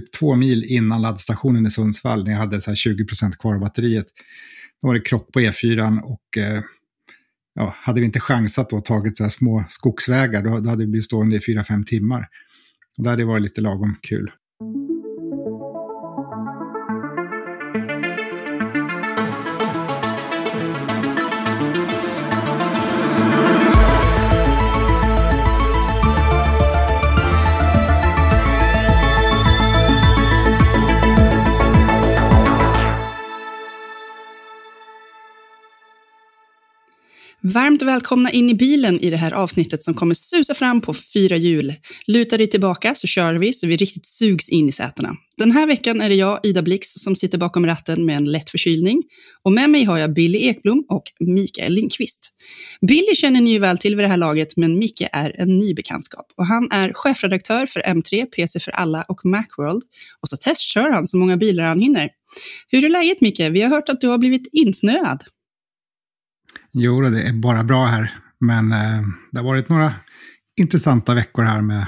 typ två mil innan laddstationen i Sundsvall, när jag hade så här 20 kvar av batteriet. Då var det krock på E4 och eh, ja, hade vi inte chansat och tagit så här små skogsvägar, då, då hade vi blivit stående i 4-5 timmar. Och det hade varit lite lagom kul. Varmt välkomna in i bilen i det här avsnittet som kommer susa fram på fyra hjul. Luta dig tillbaka så kör vi så vi riktigt sugs in i sätena. Den här veckan är det jag, Ida Blix, som sitter bakom ratten med en lätt förkylning. Och med mig har jag Billy Ekblom och Mikael Lindqvist. Billy känner ni ju väl till vid det här laget, men Micke är en ny bekantskap. Och han är chefredaktör för M3, PC för alla och Macworld. Och så testkör han så många bilar han hinner. Hur är läget Micke? Vi har hört att du har blivit insnöad. Jo, det är bara bra här. Men eh, det har varit några intressanta veckor här med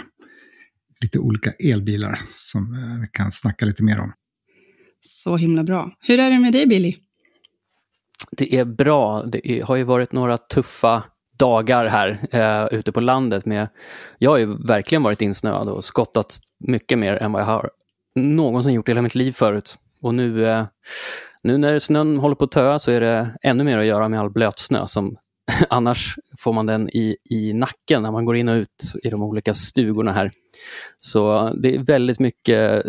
lite olika elbilar som eh, vi kan snacka lite mer om. Så himla bra. Hur är det med dig Billy? Det är bra. Det är, har ju varit några tuffa dagar här eh, ute på landet. Med, jag har ju verkligen varit insnöad och skottat mycket mer än vad jag har någonsin gjort i hela mitt liv förut. Och nu, eh, nu när snön håller på att töa så är det ännu mer att göra med all blötsnö som annars får man den i, i nacken när man går in och ut i de olika stugorna här. Så det är väldigt mycket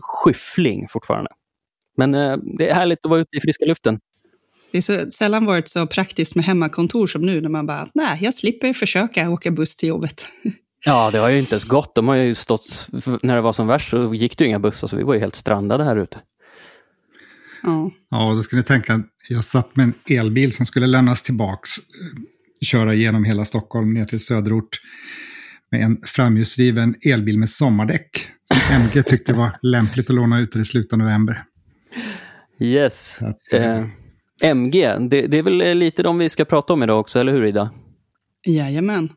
skyffling fortfarande. Men eh, det är härligt att vara ute i friska luften. Det är så, sällan varit så praktiskt med hemmakontor som nu när man bara, nej, jag slipper försöka åka buss till jobbet. Ja, det har ju inte ens gått. De har ju stått, när det var som värst så gick det ju inga bussar, så vi var ju helt strandade här ute. Ja. Ja, då ska ni tänka, jag satt med en elbil som skulle lämnas tillbaks, köra igenom hela Stockholm ner till söderort med en framhjulsdriven elbil med sommardäck. Som MG tyckte var lämpligt att låna ut i slutet av november. Yes. Att, eh, MG, det, det, är väl lite de vi ska prata om idag också, eller hur Ida? Jajamän.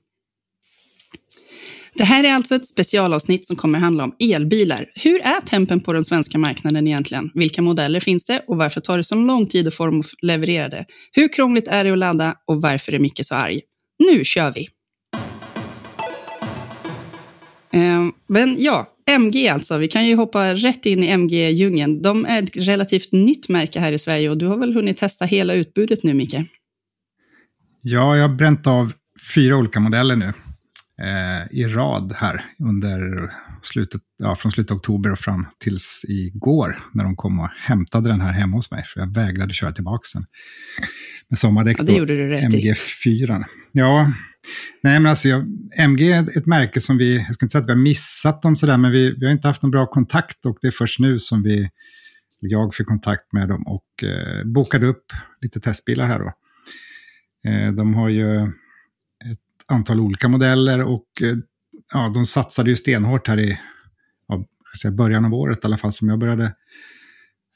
Det här är alltså ett specialavsnitt som kommer handla om elbilar. Hur är tempen på den svenska marknaden egentligen? Vilka modeller finns det och varför tar det så lång tid att få dem levererade? Hur krångligt är det att ladda och varför är Micke så arg? Nu kör vi! Ehm, men ja, MG alltså. Vi kan ju hoppa rätt in i MG-djungeln. De är ett relativt nytt märke här i Sverige och du har väl hunnit testa hela utbudet nu, Micke? Ja, jag har bränt av fyra olika modeller nu i rad här under slutet, ja, från slutet av oktober och fram tills igår när de kom och hämtade den här hemma hos mig. För jag vägrade köra tillbaka den. Med sommardäck ja, det gjorde du rätt MG4. Ja, nej men alltså jag, MG är ett märke som vi, jag ska inte säga att vi har missat dem sådär, men vi, vi har inte haft någon bra kontakt och det är först nu som vi, jag fick kontakt med dem och eh, bokade upp lite testbilar här då. Eh, de har ju antal olika modeller och eh, ja, de satsade ju stenhårt här i ja, början av året i alla fall som jag började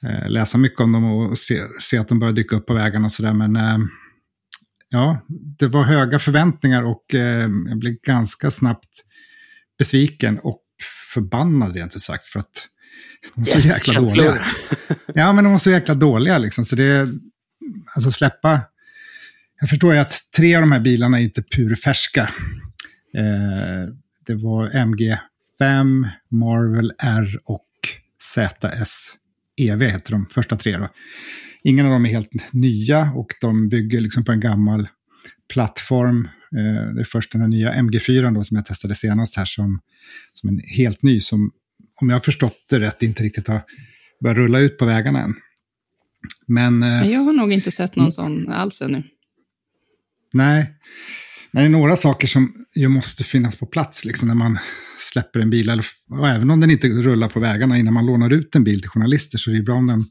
eh, läsa mycket om dem och se, se, att de började dyka upp på vägarna och sådär. Men eh, ja, det var höga förväntningar och eh, jag blev ganska snabbt besviken och förbannad rent ut sagt för att de var så jäkla dåliga. Ja, men de var så jäkla dåliga liksom. Så det, alltså släppa jag förstår ju att tre av de här bilarna är inte purfärska. Eh, det var MG5, Marvel R och ZS EV heter de första tre. Då. Ingen av dem är helt nya och de bygger liksom på en gammal plattform. Eh, det är först den här nya MG4 då, som jag testade senast här som, som en helt ny som, om jag har förstått det rätt, inte riktigt har börjat rulla ut på vägarna än. Men, eh, jag har nog inte sett någon sån alls ännu. Nej. Det är några saker som ju måste finnas på plats liksom, när man släpper en bil. Eller, och även om den inte rullar på vägarna innan man lånar ut en bil till journalister så är det bra om den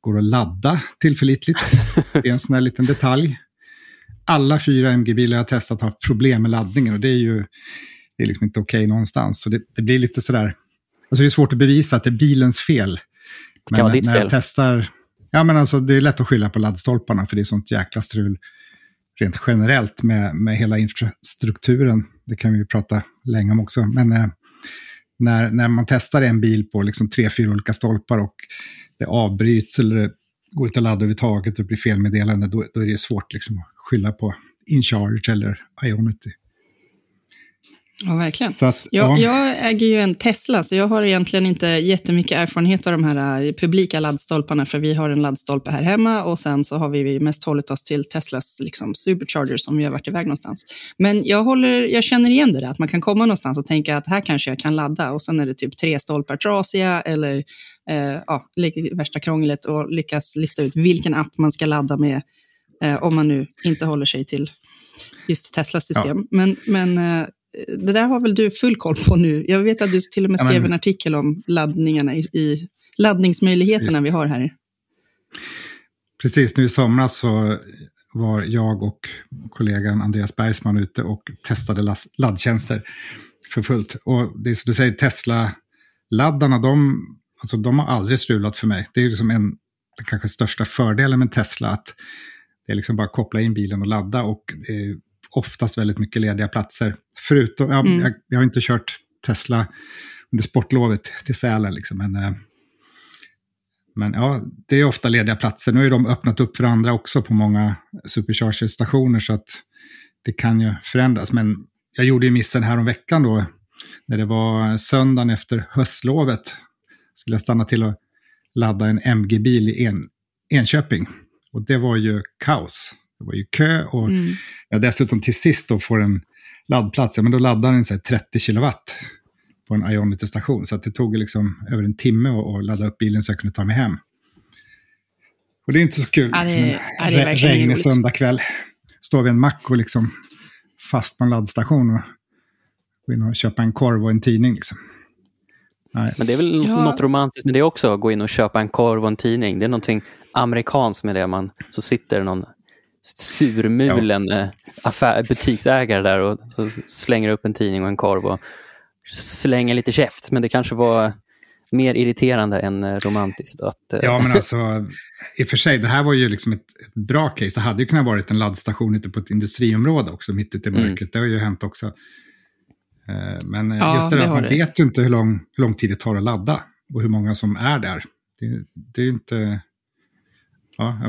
går att ladda tillförlitligt. Det är en sån här liten detalj. Alla fyra MG-bilar jag testat har problem med laddningen och det är ju det är liksom inte okej okay någonstans. Så det, det, blir lite sådär, alltså det är svårt att bevisa att det är bilens fel. Det kan vara ditt när fel. jag testar, ja men alltså det är lätt att skylla på laddstolparna för det är sånt jäkla strul rent generellt med, med hela infrastrukturen. Det kan vi prata länge om också. Men eh, när, när man testar en bil på liksom tre, fyra olika stolpar och det avbryts eller det går inte att ladda överhuvudtaget och blir felmeddelande, då, då är det svårt liksom att skylla på InCharge eller Ionity. Ja, verkligen. Så att, jag, ja. jag äger ju en Tesla, så jag har egentligen inte jättemycket erfarenhet av de här eh, publika laddstolparna, för vi har en laddstolpe här hemma och sen så har vi mest hållit oss till Teslas liksom, superchargers om vi har varit iväg någonstans. Men jag, håller, jag känner igen det där, att man kan komma någonstans och tänka att här kanske jag kan ladda och sen är det typ tre stolpar trasiga eller eh, ja, värsta krånglet och lyckas lista ut vilken app man ska ladda med eh, om man nu inte håller sig till just Teslas system. Ja. Men, men eh, det där har väl du full koll på nu? Jag vet att du till och med skrev ja, men... en artikel om laddningarna i, i laddningsmöjligheterna Precis. vi har här. Precis, nu i somras så var jag och kollegan Andreas Bergsman ute och testade laddtjänster för fullt. Och det är som du säger, Tesla-laddarna, de, alltså, de har aldrig strulat för mig. Det är liksom en, den kanske största fördelen med Tesla, att det är liksom bara att koppla in bilen och ladda och det är oftast väldigt mycket lediga platser. Förutom, jag, mm. jag, jag har inte kört Tesla under sportlovet till Sälen, liksom, men, eh, men ja, det är ofta lediga platser. Nu har de öppnat upp för andra också på många supercharger-stationer, så att det kan ju förändras. Men jag gjorde ju missen här om veckan då, när det var söndagen efter höstlovet. Skulle jag stanna till och ladda en MG-bil i en, Enköping. Och det var ju kaos. Det var ju kö och mm. jag dessutom till sist då får en laddplats, ja, men då laddar den så 30 kilowatt på en Ionity-station. Så att det tog liksom över en timme att ladda upp bilen så jag kunde ta mig hem. Och det är inte så kul. Ja, det, ja, det är regnig söndagkväll. Står vid en mack och liksom fast på en laddstation och gå in och köpa en korv och en tidning. Liksom. Nej. Men det är väl ja. något romantiskt med det också, att gå in och köpa en korv och en tidning. Det är någonting amerikanskt med det. Man, så sitter någon surmulen ja. Eh, affär, butiksägare där och så slänger upp en tidning och en korv och slänger lite käft. Men det kanske var mer irriterande än eh, romantiskt. Att, eh, ja, men alltså i och för sig, det här var ju liksom ett, ett bra case. Det hade ju kunnat vara en laddstation ute på ett industriområde också, mitt ute i mm. mörkret. Mm. Det har ju hänt också. Men ja, just det, det att man det. vet ju inte hur lång, hur lång tid det tar att ladda och hur många som är där. Det, det är ju inte ja,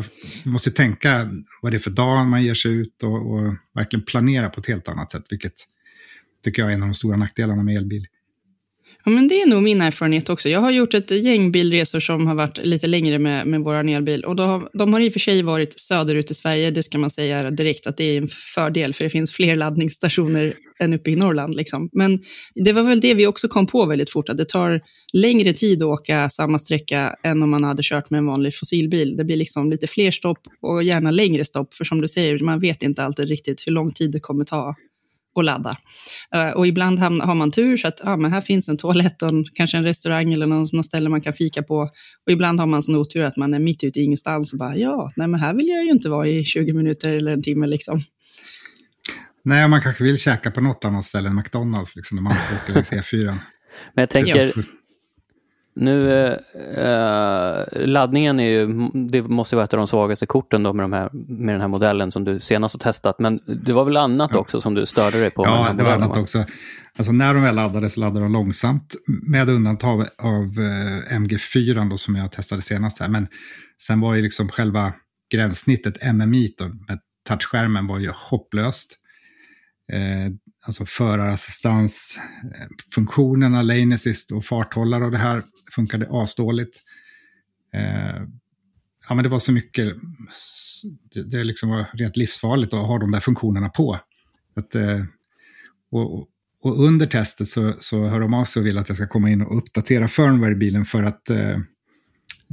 jag måste tänka vad det är för dag man ger sig ut och, och, verkligen planera på ett helt annat sätt, vilket tycker jag är en av de stora nackdelarna med elbil. Ja, men det är nog min erfarenhet också. Jag har gjort ett gäng bilresor som har varit lite längre med, med vår elbil. Och då, de har i och för sig varit söderut i Sverige, det ska man säga direkt att det är en fördel, för det finns fler laddningsstationer än uppe i Norrland. Liksom. Men det var väl det vi också kom på väldigt fort, att det tar längre tid att åka samma sträcka än om man hade kört med en vanlig fossilbil. Det blir liksom lite fler stopp och gärna längre stopp, för som du säger, man vet inte alltid riktigt hur lång tid det kommer ta och ladda. Uh, och ibland har man tur så att ah, men här finns en toalett och en, kanske en restaurang eller någon, någon ställe man kan fika på. Och ibland har man sån otur att man är mitt ute i ingenstans och bara ja, nej men här vill jag ju inte vara i 20 minuter eller en timme liksom. Nej, man kanske vill käka på något annat ställe än McDonalds liksom, när man åker längs E4. Men jag tänker, nu, eh, laddningen är ju, det måste vara ett av de svagaste korten då med, de här, med den här modellen som du senast har testat. Men det var väl annat ja. också som du störde dig på? Ja, det var annat va? också. Alltså när de väl laddade så laddade de långsamt, med undantag av eh, MG4 då, som jag testade senast här. Men sen var ju liksom själva gränssnittet, MMI, då, med touchskärmen var ju hopplöst. Eh, alltså förarassistans-funktionerna, lane assist och farthållare och det här funkade asdåligt. Eh, ja, men det var så mycket, det, det liksom var rent livsfarligt att ha de där funktionerna på. Att, eh, och, och, under testet så, så hör de av sig och vill att jag ska komma in och uppdatera firmware i bilen för att eh,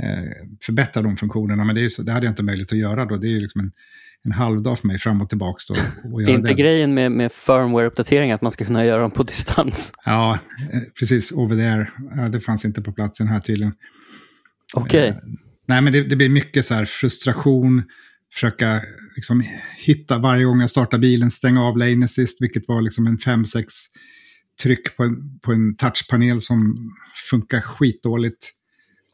eh förbättra de funktionerna. Men det, är så, det hade jag inte möjlighet att göra då. Det är ju liksom en en halv dag för mig fram och tillbaka. Då, och inte det. grejen med, med firmware-uppdatering att man ska kunna göra dem på distans? Ja, eh, precis. Over there. Ja, det fanns inte på platsen här tydligen. Okej. Okay. Eh, nej, men det, det, blir mycket så här frustration, försöka liksom hitta varje gång jag startar bilen, stänga av lane assist, vilket var liksom en 5-6 tryck på en, på en touchpanel som funkar skitdåligt.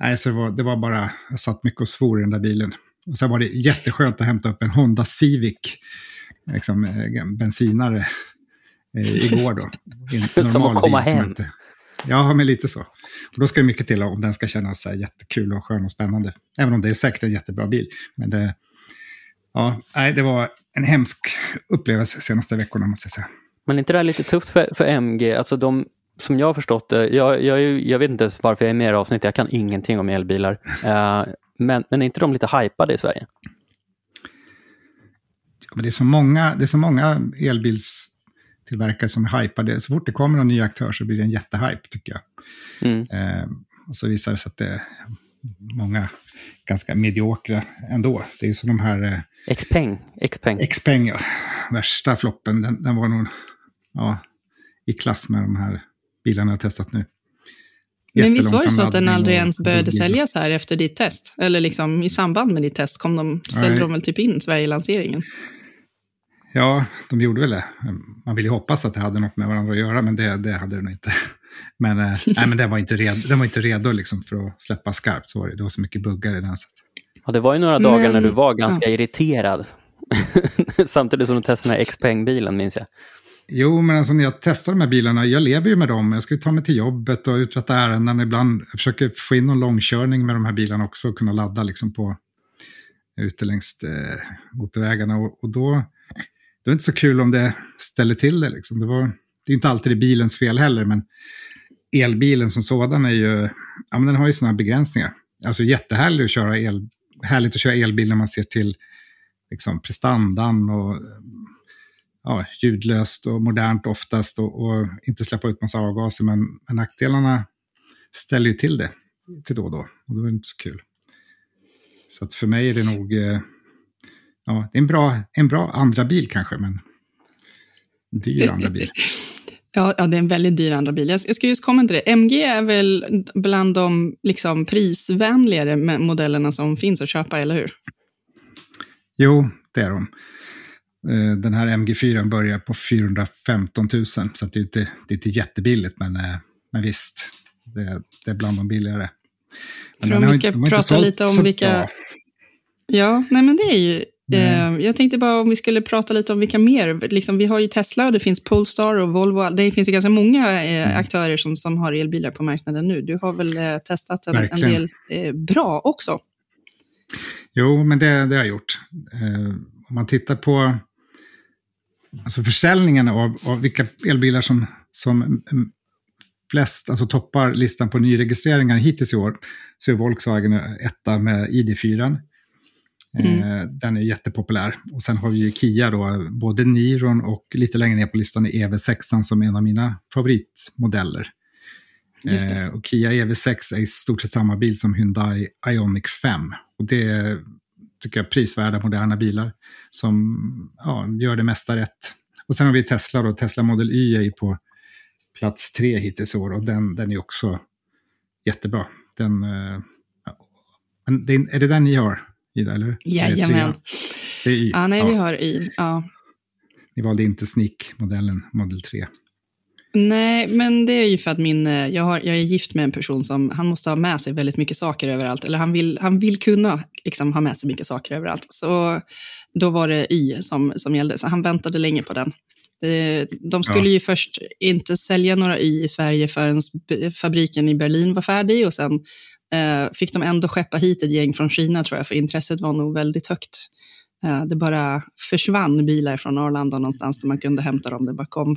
Nej, så det var, det var bara, jag satt mycket och svor i den där bilen. Och sen var det jätteskönt att hämta upp en Honda Civic, liksom, eh, bensinare, eh, igår då. Som att komma hem. Inte, Ja, men lite så. Och då ska det mycket till om den ska kännas så här jättekul och skön och spännande. Även om det är säkert en jättebra bil. Men det, ja, nej, det var en hemsk upplevelse senaste veckorna måste jag säga. Men är inte det här lite tufft för, för MG? Alltså de, som jag har förstått det, jag, jag, jag vet inte ens varför jag är med i avsnittet, jag kan ingenting om elbilar. Uh, men, men är inte de lite hypade i Sverige? Ja, men det, är så många, det är så många elbilstillverkare som är hypade. Så fort det kommer en ny aktör så blir det en jättehype tycker jag. Mm. Uh, och så visar det sig att det är många ganska mediokra ändå. Det är som de här... Uh, Xpeng. Xpeng. Xpeng, ja. Värsta floppen, den, den var nog ja, i klass med de här bilarna jag testat nu. Men visst var det så att den aldrig ens började säljas här efter ditt test? Eller liksom i samband med ditt test kom de, ställde Nej. de väl typ in Sverige-lanseringen? Ja, de gjorde väl det. Man vill ju hoppas att det hade något med varandra att göra, men det, det hade det nog inte. Men, eh, nej, men den var inte redo, den var inte redo liksom för att släppa skarpt. Så var det. det var så mycket buggar i den. Så. Ja, det var ju några dagar men, när du var ganska ja. irriterad. Samtidigt som du testade den här Xpeng-bilen, minns jag. Jo, men alltså när jag testar de här bilarna, jag lever ju med dem. Jag ska ju ta mig till jobbet och uträtta ärenden ibland. Jag försöker få in någon långkörning med de här bilarna också och kunna ladda liksom på ute längs eh, motorvägarna. Och, och då, då är det inte så kul om det ställer till det. Liksom. Det, var, det är inte alltid det bilens fel heller, men elbilen som sådan är ju, ja men den har ju sådana begränsningar. Alltså jättehärligt att köra el, härligt att köra elbil när man ser till liksom, prestandan och ja, ljudlöst och modernt oftast och, och, inte släppa ut massa avgaser. Men, men nackdelarna ställer ju till det till då och då. Och då är det inte så kul. Så att för mig är det nog eh, ja, det är en, bra, en bra andra bil kanske, men en dyr andra bil. Ja, ja, det är en väldigt dyr andra bil. Jag, jag ska just komma till det. MG är väl bland de liksom, prisvänligare modellerna som finns att köpa, eller hur? Jo, det är de. Eh, den här MG4 börjar på 415 000, så det är inte, det är inte jättebilligt, men, eh, men visst, det, det är bland de billigare. Men För om vi ska inte, prata lite om vilka... Bra. Ja, nej men det är ju... Eh, jag tänkte bara om vi skulle prata lite om vilka mer. Liksom, vi har ju Tesla och det finns Polestar och Volvo. Det finns ju ganska många eh, mm. aktörer som, som har elbilar på marknaden nu. Du har väl eh, testat en, en del eh, bra också? Jo, men det, det har jag gjort. om man tittar på alltså försäljningen av, av vilka elbilar som, som flest, alltså toppar listan på nyregistreringar hittills i år, så är Volkswagen etta med ID4. Mm. Eh, den är jättepopulär. Och sen har vi ju Kia då, både Niron och lite längre ner på listan är EV6 som är en av mina favoritmodeller. Eh, och Kia EV6 är i stort sett samma bil som Hyundai Ioniq 5. Och det tycker jag, prisvärda moderna bilar som ja, gör det mesta rätt. Och sen har vi Tesla då, Tesla Model Y är ju på plats tre hittills i år och den, den är också jättebra. Den, det, är det den ni har, Ida? Eller? Jajamän. Det är y. Ja, nej, ja. vi har Y. Ja. Ni valde inte Sneak-modellen, Model 3. Nej, men det är ju för att min, eh, jag, har, jag är gift med en person som han måste ha med sig väldigt mycket saker överallt. Eller han vill, han vill kunna liksom, ha med sig mycket saker överallt. Så då var det Y som, som gällde, så han väntade länge på den. De skulle ja. ju först inte sälja några Y i Sverige förrän fabriken i Berlin var färdig och sen eh, fick de ändå skeppa hit ett gäng från Kina tror jag, för intresset var nog väldigt högt. Eh, det bara försvann bilar från Arlanda någonstans där man kunde hämta dem. Det bara kom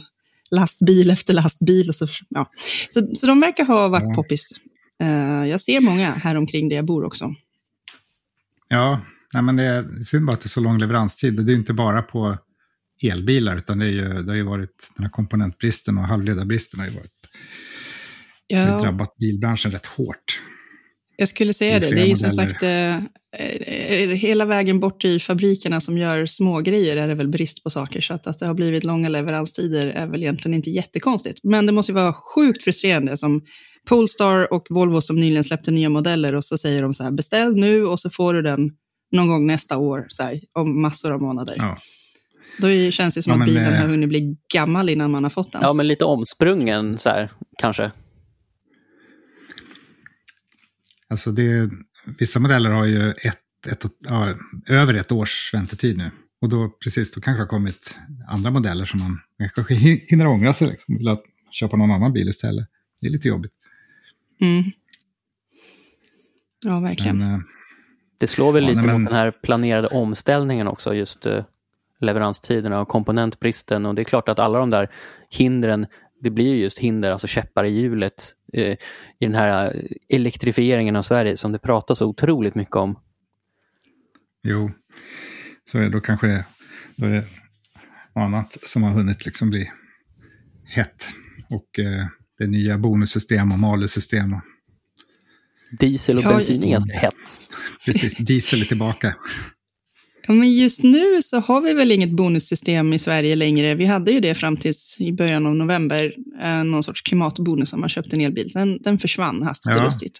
lastbil efter lastbil. Så, ja. så, så de verkar ha varit ja. poppis. Uh, jag ser många här omkring där jag bor också. Ja, nej, men det är synd bara att det är så lång leveranstid. Det är inte bara på elbilar, utan det, är ju, det har ju varit den här komponentbristen och halvledarbristen har ju varit, ja. drabbat bilbranschen rätt hårt. Jag skulle säga det. Det är ju som sagt, eh, eh, hela vägen bort till fabrikerna som gör små grejer är det väl brist på saker. Så att, att det har blivit långa leveranstider är väl egentligen inte jättekonstigt. Men det måste ju vara sjukt frustrerande som Polestar och Volvo som nyligen släppte nya modeller och så säger de så här, beställ nu och så får du den någon gång nästa år, så här, om massor av månader. Ja. Då känns det som ja, att bilen äh... har hunnit bli gammal innan man har fått den. Ja, men lite omsprungen så här, kanske. Alltså det, vissa modeller har ju ett, ett, ja, över ett års väntetid nu. Och då, precis, då kanske det har kommit andra modeller som man kanske hinner ångra sig. Liksom, vill att köpa någon annan bil istället. det är lite jobbigt. Mm. Ja, verkligen. Men, eh, Det slår väl Ja, lite nej, men- mot den här planerade omställningen också, just eh, leveranstiderna och komponentbristen. Och det är klart att alla de där hindren, det blir ju just hinder, alltså käppar i hjulet i den här eh, elektrifieringen av Sverige som det pratas så otroligt mycket om. jo, så är det, då kanske det, då är det något annat som har hunnit liksom bli hett. Och eh, det nya bonussystem och malussystem. Och, Diesel och bensin är ganska hett. precis, diesel är tillbaka. Ja, men just nu så har vi väl inget bonussystem i Sverige längre. Vi hade ju det fram tills i början av november, eh, någon sorts klimatbonus om man köpte en elbil. Den, den försvann hastigt och Ja. lustigt.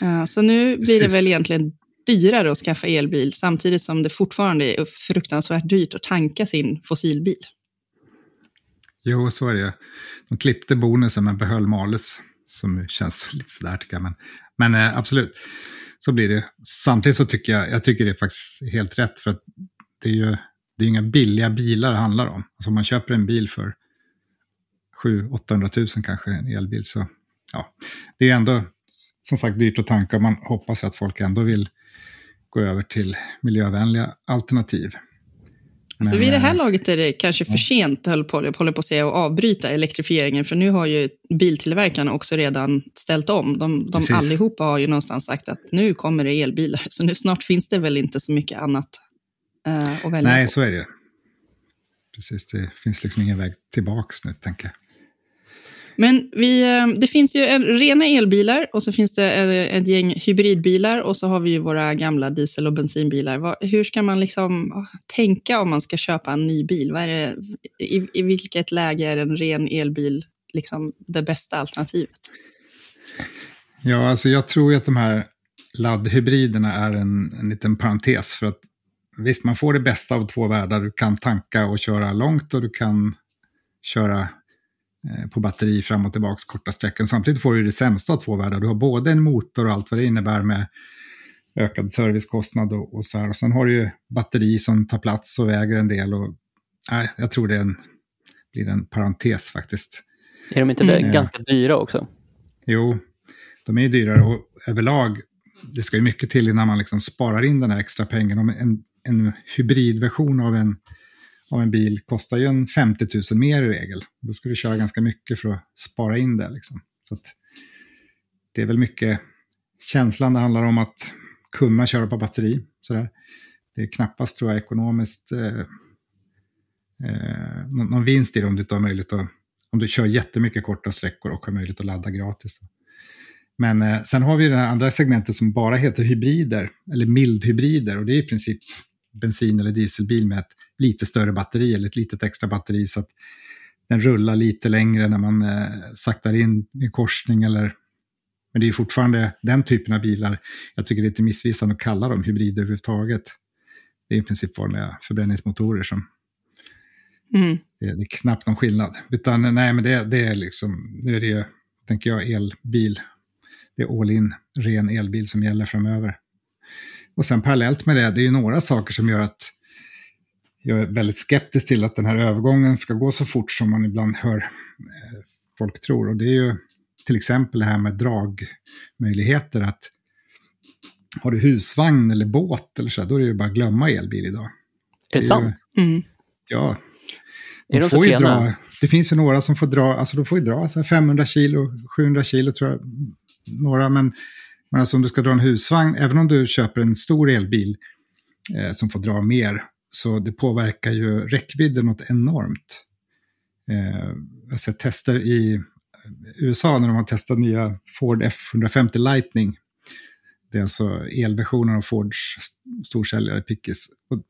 Eh, så nu blir det väl egentligen dyrare att skaffa elbil, samtidigt som det fortfarande är fruktansvärt dyrt att tanka sin fossilbil. Jo, så är det. De klippte bonusen men behöll malus. Som känns lite sådär tycker jag. Men, men eh, absolut, så blir det. Samtidigt så tycker jag, jag tycker det är faktiskt helt rätt. För att det är ju det är inga billiga bilar det handlar om. Alltså om man köper en bil för 700-800 000 kanske, en elbil. Så ja, det är ändå som sagt dyrt att tanka. och Man hoppas att folk ändå vill gå över till miljövänliga alternativ. Så vid det här eh, laget är det kanske för sent, höll på, håller på att säga, att avbryta elektrifieringen, för nu har ju biltillverkarna också redan ställt om. De, de allihopa har ju någonstans sagt att nu kommer det elbilar, så nu snart finns det väl inte så mycket annat eh, att välja Nej, på. så är det. Precis, det finns liksom ingen väg tillbaks nu, tänker jag. Men vi, eh, det finns ju en, rena elbilar och så finns det eh, ett gäng hybridbilar och så har vi ju våra gamla diesel och bensinbilar. Hur ska man liksom ah, tänka om man ska köpa en ny bil? Vad är det, i, I vilket läge är en ren elbil liksom det bästa alternativet? Ja, alltså jag tror ju att de här laddhybriderna är en, en liten parentes. För att visst, man får det bästa av två världar. Du kan tanka och köra långt och du kan köra på batteri fram och tillbaka korta sträckor. Samtidigt får du det sämsta av två världar. Du har både en motor och allt vad det innebär med ökad servicekostnad och, och så här. Och sen har du ju batteri som tar plats och väger en del. Och, nej, jag tror det är en, blir en parentes faktiskt. Är de inte Mm. ganska dyra också? Jo, de är ju dyrare och överlag, det ska ju mycket till innan man liksom sparar in den här extra pengen. Om en, en hybridversion av en, av en bil kostar ju en 50 000 mer i regel. Då ska du köra ganska mycket för att spara in det. Liksom. Så att det är väl mycket känslan det handlar om att kunna köra på batteri. Sådär. Det är knappast, tror jag, ekonomiskt eh, eh, någon, vinst i det om du inte har möjlighet att om du kör jättemycket korta sträckor och har möjlighet att ladda gratis. Men eh, sen har vi det här andra segmentet som bara heter hybrider, eller mildhybrider, och det är i princip bensin eller dieselbil med ett lite större batteri eller ett litet extra batteri så att den rullar lite längre när man eh, saktar in i korsning eller men det är fortfarande den typen av bilar. Jag tycker det är lite missvisande att kalla dem hybrider överhuvudtaget. Det är i princip vanliga förbränningsmotorer som Mm. det, det är knappt någon skillnad. Utan nej, men det, det är liksom, nu är det ju, tänker jag, elbil. Det är all in, ren elbil som gäller framöver. Och sen parallellt med det, det är ju några saker som gör att jag är väldigt skeptisk till att den här övergången ska gå så fort som man ibland hör eh, folk tror. Och det är ju till exempel det här med dragmöjligheter. Att har du husvagn eller båt eller så, då är det ju bara att glömma elbil idag. Är det Det är ju- sant? Mm. Ja, Är de så får ju klena? dra, det finns ju några som får dra, alltså de får ju dra så här 500 kilo, 700 kilo tror jag, några, men, men alltså om du ska dra en husvagn, även om du köper en stor elbil eh, som får dra mer, så det påverkar ju räckvidden något enormt. Eh, alltså, jag har sett tester i USA när de har testat nya Ford F150 Lightning. Det är alltså elversionen av Fords storsäljare Pickis. Och om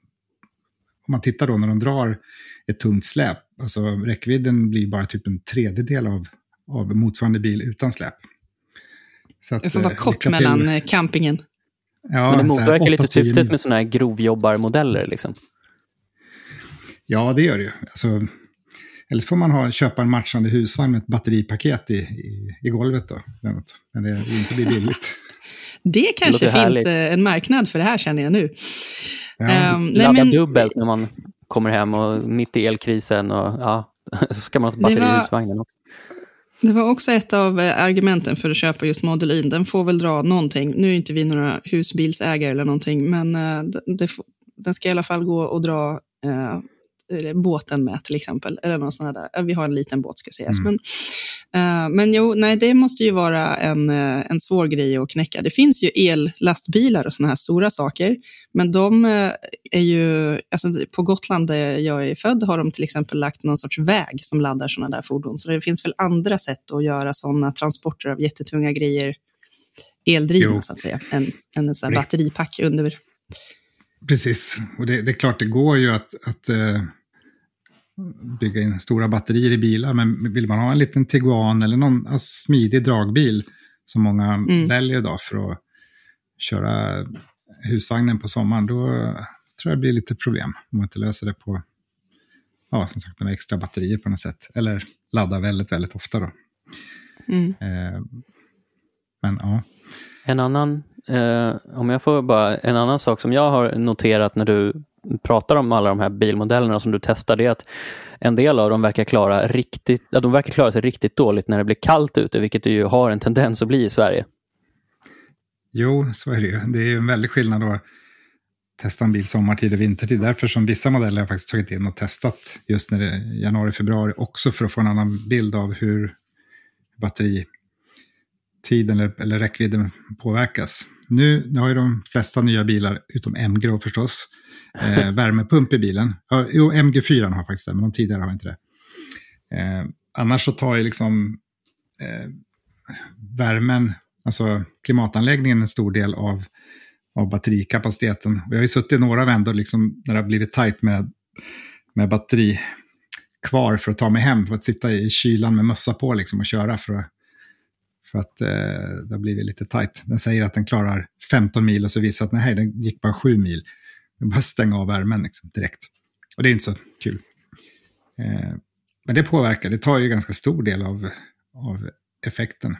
man tittar då när de drar ett tungt släp, alltså räckvidden blir bara typ en tredjedel av, av motsvarande bil utan släp. Så att, Det får vara eh, kort till. mellan eh, campingen. Ja, Men det motverkar lite 8-10 syftet med sådana här grovjobbarmodeller. Liksom. Ja, det gör det ju. Alltså, eller så får man ha, köpa en matchande husvagn med ett batteripaket i, i, i golvet då. Men det är inte blir billigt. Det kanske låter finns härligt. eh, en marknad för det här känner jag nu. Ja, Ehm, nej, Ladda men- dubbelt när man kommer hem och mitt i elkrisen och ja, så ska man ha ett Det batteri var- i husvagnen också. Det var också ett av eh, argumenten för att köpa just Model Y. Den får väl dra någonting. Nu är inte vi några husbilsägare eller någonting, men eh, det, den ska i alla fall gå och dra eh, båten med till exempel. Eller någon sån där. Vi har en liten båt ska sägas. Mm. Men, uh, men jo, nej, det måste ju vara en, uh, en svår grej att knäcka. Det finns ju ellastbilar och såna här stora saker. Men de är ju, alltså, på Gotland där jag är född har de till exempel lagt någon sorts väg som laddar sådana där fordon. Så det finns väl andra sätt att göra sådana transporter av jättetunga grejer eldrivna jo. så att säga, än, än en sån batteripack under. Precis, och det, det, är klart det går ju att, att uh, bygga in stora batterier i bilar, men vill man ha en liten Tiguan eller någon alltså, smidig dragbil som många mm. väljer idag för att köra husvagnen på sommaren, då tror jag det blir lite problem om man inte löser det på ja, som sagt, med extra batterier på något sätt. Eller ladda väldigt, väldigt ofta då. Mm. Eh, men ja. En annan, eh, om jag får bara, en annan sak som jag har noterat när du pratar om alla de här bilmodellerna som du testar, det är att en del av dem verkar klara, riktigt, ja, de verkar klara sig riktigt dåligt när det blir kallt ute, vilket det ju har en tendens att bli i Sverige. Jo, så är det ju. Det är ju en väldig skillnad att testa en bil sommartid och vintertid. Därför som vissa modeller har faktiskt tagit in och testat just när det är januari, februari, också för att få en annan bild av hur batteri batteritiden eller, eller räckvidden påverkas. Nu har ju de flesta nya bilar, utom MG förstås, eh, värmepump i bilen. Ja, jo, MG4 har faktiskt det, men de tidigare har inte det. Eh, annars så tar ju liksom eh, värmen, alltså klimatanläggningen, en stor del av, av batterikapaciteten. Vi har ju suttit några vändor liksom, när det har blivit tajt med, med batteri kvar för att ta mig hem, för att sitta i kylan med mössa på liksom, och köra för att för att eh, det har blivit lite tajt. Den säger att den klarar 15 mil och så visar att nej, den gick bara 7 mil. Den bara stänga av värmen liksom, direkt. Och det är inte så kul. Eh, men det påverkar, det tar ju ganska stor del av, av effekten.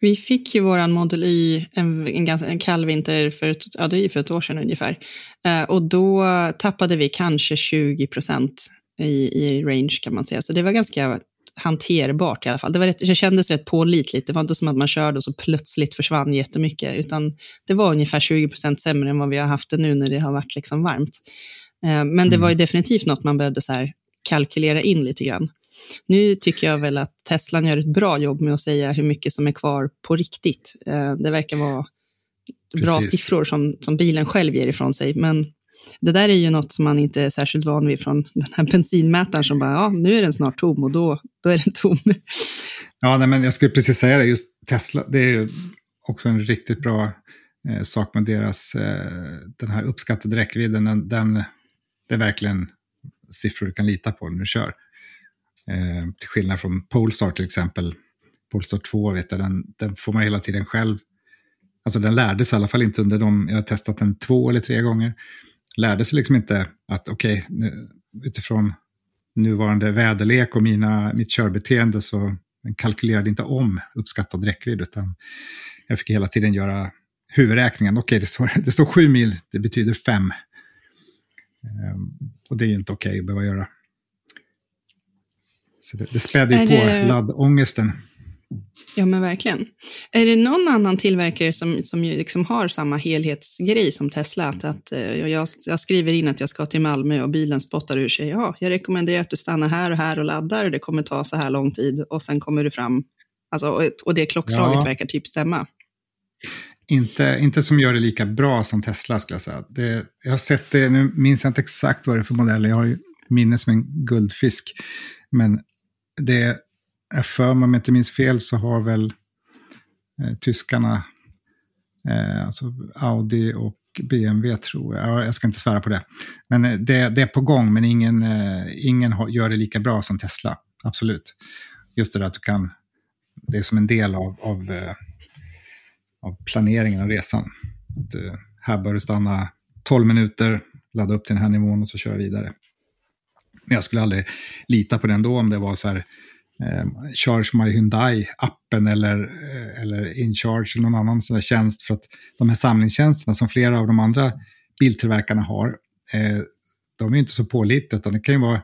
Vi fick ju våran Model Y en, en, ganska, en kall vinter för ett, ja, det är för ett år sedan ungefär. Eh, och då tappade vi kanske 20 procent i, i range kan man säga. Så det var ganska hanterbart i alla fall. Det, var rätt, det kändes rätt pålitligt. Det var inte som att man körde och så plötsligt försvann jättemycket, utan det var ungefär 20 procent sämre än vad vi har haft det nu när det har varit liksom varmt. Eh, men det var ju mm. definitivt något man behövde så kalkylera in lite grann. Nu tycker jag väl att Tesla gör ett bra jobb med att säga hur mycket som är kvar på riktigt. Eh, det verkar vara bra Precis. siffror som, som bilen själv ger ifrån sig, men det där är ju något som man inte är särskilt van vid från den här bensinmätaren som bara, ja, nu är den snart tom och då, då är den tom. Ja, nej, men jag skulle precis säga det, just Tesla, det är ju också en riktigt bra eh, sak med deras, eh, den här uppskattade räckvidden, den, den, det är verkligen siffror du kan lita på när du kör. Eh, till skillnad från Polestar till exempel, Polestar 2, vet jag, den, den får man hela tiden själv. Alltså den lärdes i alla fall inte under de, jag har testat den två eller tre gånger lärde sig liksom inte att okej, okay, utifrån nuvarande väderlek och mina, mitt körbeteende så kalkylerade inte om uppskattad räckvidd, utan jag fick hela tiden göra huvudräkningen. Okej, okay, det, står, det står sju mil, det betyder fem. Um, och det är ju inte okej okay att behöva göra. Så det, det spädde ju på det... laddångesten. Ja, men verkligen. Är det någon annan tillverkare som, som liksom har samma helhetsgrej som Tesla? Att, att eh, jag, jag, skriver in att jag ska till Malmö och bilen spottar ur sig. Ja, jag rekommenderar att du stannar här och här och laddar. Det kommer ta så här lång tid och sen kommer du fram. Alltså, och, och det klockslaget ja. verkar typ stämma. Inte, inte som gör det lika bra som Tesla skulle jag säga. Det, jag har sett det, nu minns jag inte exakt vad det är för modell. Jag har ju minne som en guldfisk. Men det Eh, för mig, om jag inte minns fel, så har väl eh, tyskarna, eh, alltså Audi och BMW tror jag, jag ska inte svära på det. Men eh, det, det är på gång, men ingen, eh, ingen gör det lika bra som Tesla, absolut. Just det där att du kan, det är som en del av, av, eh, av planeringen av resan. Att, eh, här bör du stanna 12 minuter, ladda upp till den här nivån och så köra vidare. Men jag skulle aldrig lita på den då om det var så här eh, Charge My Hyundai-appen eller, eh, eller InCharge eller någon annan sån tjänst. För att de här samlingstjänsterna som flera av de andra biltillverkarna har, eh, de är inte så pålitliga. Det kan ju vara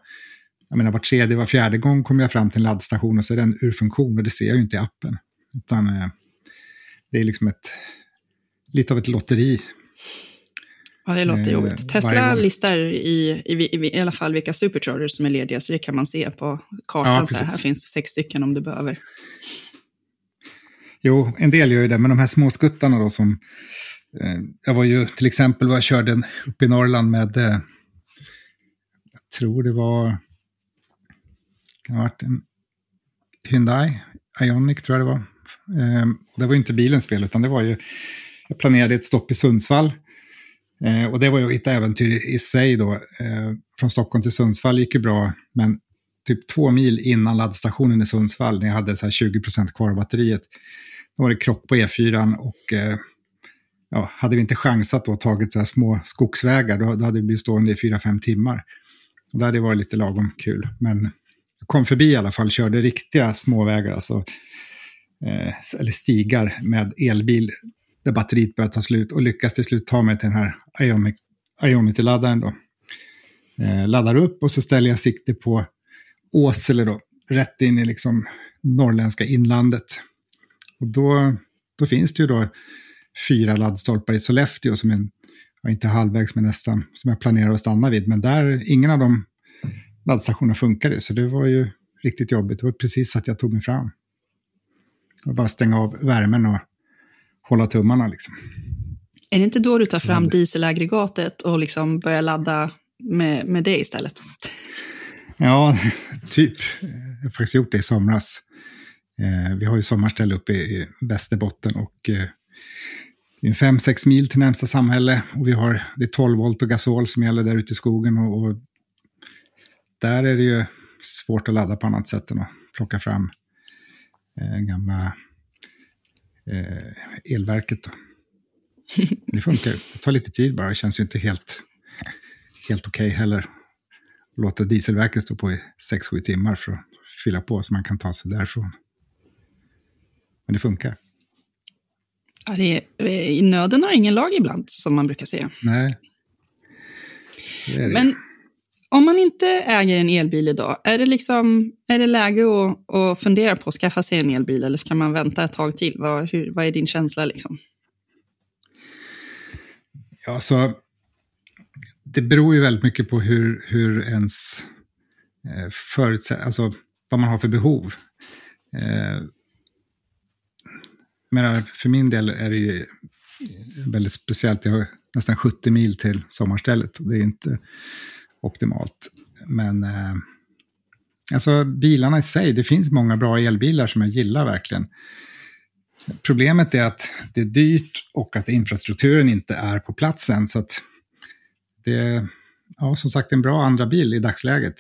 jag menar var tredje, var fjärde gång kommer jag fram till en laddstation och så är den ur funktion och det ser jag ju inte i appen. Utan eh, det är liksom ett, lite av ett lotteri. Ja, det låter jobbigt. Tesla listar i, i, i, i alla fall vilka superchargers som är lediga, så det kan man se på kartan. Ja, så här, här finns sex stycken om du behöver. Jo, en del gör ju det, men de här småskuttarna då som... Eh, jag var ju till exempel, jag körde uppe i Norrland med... Eh, jag tror det var... Kan ha varit en Hyundai Ioniq, tror jag det var. Eh, det var ju inte bilens fel, utan det var ju... Jag planerade ett stopp i Sundsvall. Eh, och det var ju ett äventyr i sig då. Eh, från Stockholm till Sundsvall gick ju bra, men typ två mil innan laddstationen i Sundsvall, när jag hade så här 20 procent kvar av batteriet, då var det krock på E4 och eh, ja, hade vi inte chansat och tagit så här små skogsvägar, då, då hade vi blivit stående i 4-5 timmar. Och det hade varit lite lagom kul. Men jag kom förbi i alla fall, körde riktiga småvägar, alltså, eh, eller stigar med elbil där batteriet börjar ta slut och lyckas till slut ta mig till den här Ionity-laddaren då. Eh, laddar upp och så ställer jag sikte på Åsele då, rätt in i liksom norrländska inlandet. Och då, då finns det ju då fyra laddstolpar i Sollefteå som är, ja, inte halvvägs men nästan, som jag planerar att stanna vid. Men där, ingen av de laddstationerna funkade, så det var ju riktigt jobbigt. Det var precis så att jag tog mig fram. Och bara stänga av värmen och hålla tummarna liksom. Är det inte då du tar fram dieselaggregatet och liksom börjar ladda med, med det istället? Ja, typ. Jag har faktiskt gjort det i somras. Eh, vi har ju sommarställe uppe i Västerbotten och eh, det är 5-6 mil till närmsta samhälle. Och vi har, det är 12 volt och gasol som gäller där ute i skogen. Och, och, där är det ju svårt att ladda på annat sätt än att plocka fram eh, gamla eh, elverket. Då. Det funkar Det tar lite tid bara. Det känns ju inte helt, helt okej okay heller. Låta dieselverket stå på i 6-7 timmar för att fylla på så man kan ta sig därifrån. Men det funkar. Ja, det är, I nöden har ingen lag ibland, som man brukar säga. Nej. Men om man inte äger en elbil idag, är det, liksom, är det läge att, att fundera på att skaffa sig en elbil eller ska man vänta ett tag till? Vad, hur, vad är din känsla? Liksom? Ja, så det beror ju väldigt mycket på hur, hur ens eh, förutsättningar, alltså vad man har för behov. Eh, men för min del är det ju väldigt speciellt. Jag har nästan 70 mil till sommarstället. Det är inte optimalt. Men eh, alltså bilarna i sig, det finns många bra elbilar som jag gillar verkligen. Problemet är att det är dyrt och att infrastrukturen inte är på plats än. Så att det är, ja, som sagt, en bra andra bil i dagsläget.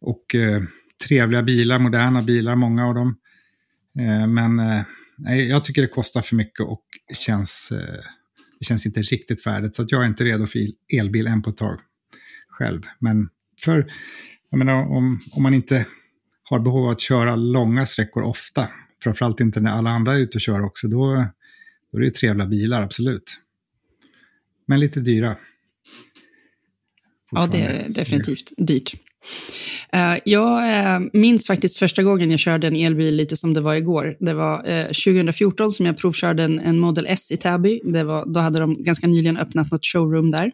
Och eh, trevliga bilar, moderna bilar, många av dem. Eh, men eh, jag tycker det kostar för mycket och känns, eh, det känns inte riktigt färdigt. Så att jag är inte redo för elbil än på ett tag själv. Men för, jag menar, om, om man inte har behov av att köra långa sträckor ofta, framförallt inte när alla andra är ute och kör också, då, då är det trevliga bilar, absolut. Men lite dyra. Ja, det är definitivt dyrt. Eh, jag eh, minns faktiskt första gången jag körde en elbil lite som det var igår. Det var eh, 2014 som jag provkörde en, en Model S i Täby. Det var, då hade de ganska nyligen öppnat något showroom där.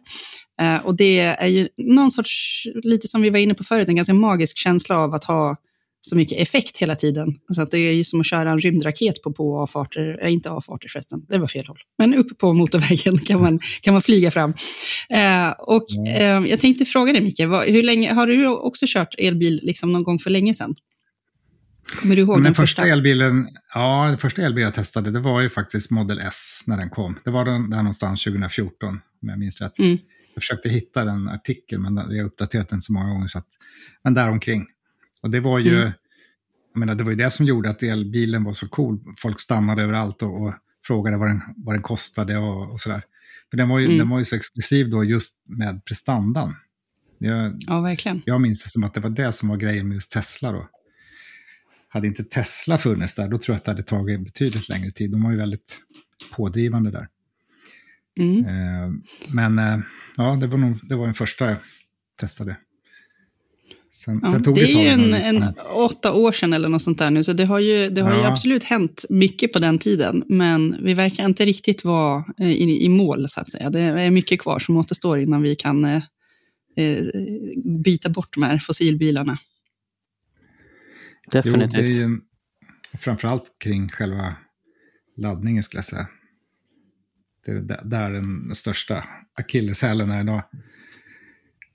och det är ju någon sorts, lite som vi var inne på förut, en ganska magisk känsla av att ha så mycket effekt hela tiden. Så att det är ju som att köra en rymdraket på på avfarter, äh, inte avfarter förresten, det var fel håll. Men upp på motorvägen kan man, kan man flyga fram. Eh, och eh, jag tänkte fråga dig Micke, vad, hur länge, har du också kört elbil liksom någon gång för länge sedan? Kommer du ihåg den, den första, första elbilen? Ja, den första elbilen jag testade, det var ju faktiskt Model S när den kom. Det var den där någonstans 2014, om jag minns rätt. Mm. Jag försökte hitta den artikeln, men jag har uppdaterat den så många gånger. Så att, men däromkring. Och det var ju, mm. jag menar, det var ju det som gjorde att elbilen var så cool. Folk stannade överallt och, och frågade vad den, vad den kostade och, och sådär. För den var, ju, mm. den var ju så exklusiv då just med prestandan. Jag, ja, verkligen. Jag minns det som att det var det som var grejen med just Tesla då. Hade inte Tesla funnits där, då tror jag att det hade tagit betydligt längre tid. De var ju väldigt pådrivande där. Mm. Eh, men eh, ja, det var nog det var den första jag testade. Sen, Ja, sen tog det är ju en, en åtta år sedan eller något sånt där nu, så det har ju, det har ju Ja. absolut hänt mycket på den tiden. Men vi verkar inte riktigt vara eh, i, i mål, så att säga. Det är mycket kvar som återstår innan vi kan eh, eh, byta bort de här fossilbilarna. Definitivt. Jo, det är ju framförallt kring själva laddningen skulle jag säga. Det är där, där den största akilleshälen är idag.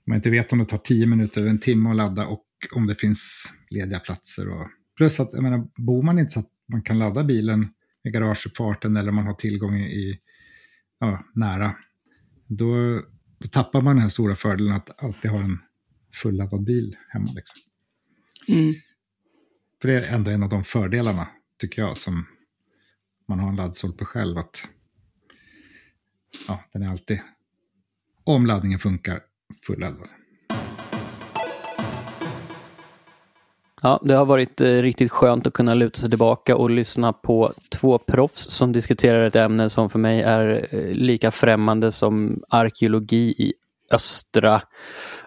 Man inte vet om det tar tio minuter eller en timme att ladda och om det finns lediga platser. Och, plus att, jag menar, bor man inte så att man kan ladda bilen i garageuppfarten eller man har tillgång i, ja, nära, då, då tappar man den här stora fördelen att alltid ha en fulladdad bil hemma. Liksom. Mm. För det är ändå en av de fördelarna, tycker jag, som man har en laddstolpe själv. Att ja, den är alltid, om laddningen funkar, fulladdad. Ja, det har varit eh, riktigt skönt att kunna luta sig tillbaka och lyssna på två proffs som diskuterar ett ämne som för mig är eh, lika främmande som arkeologi i östra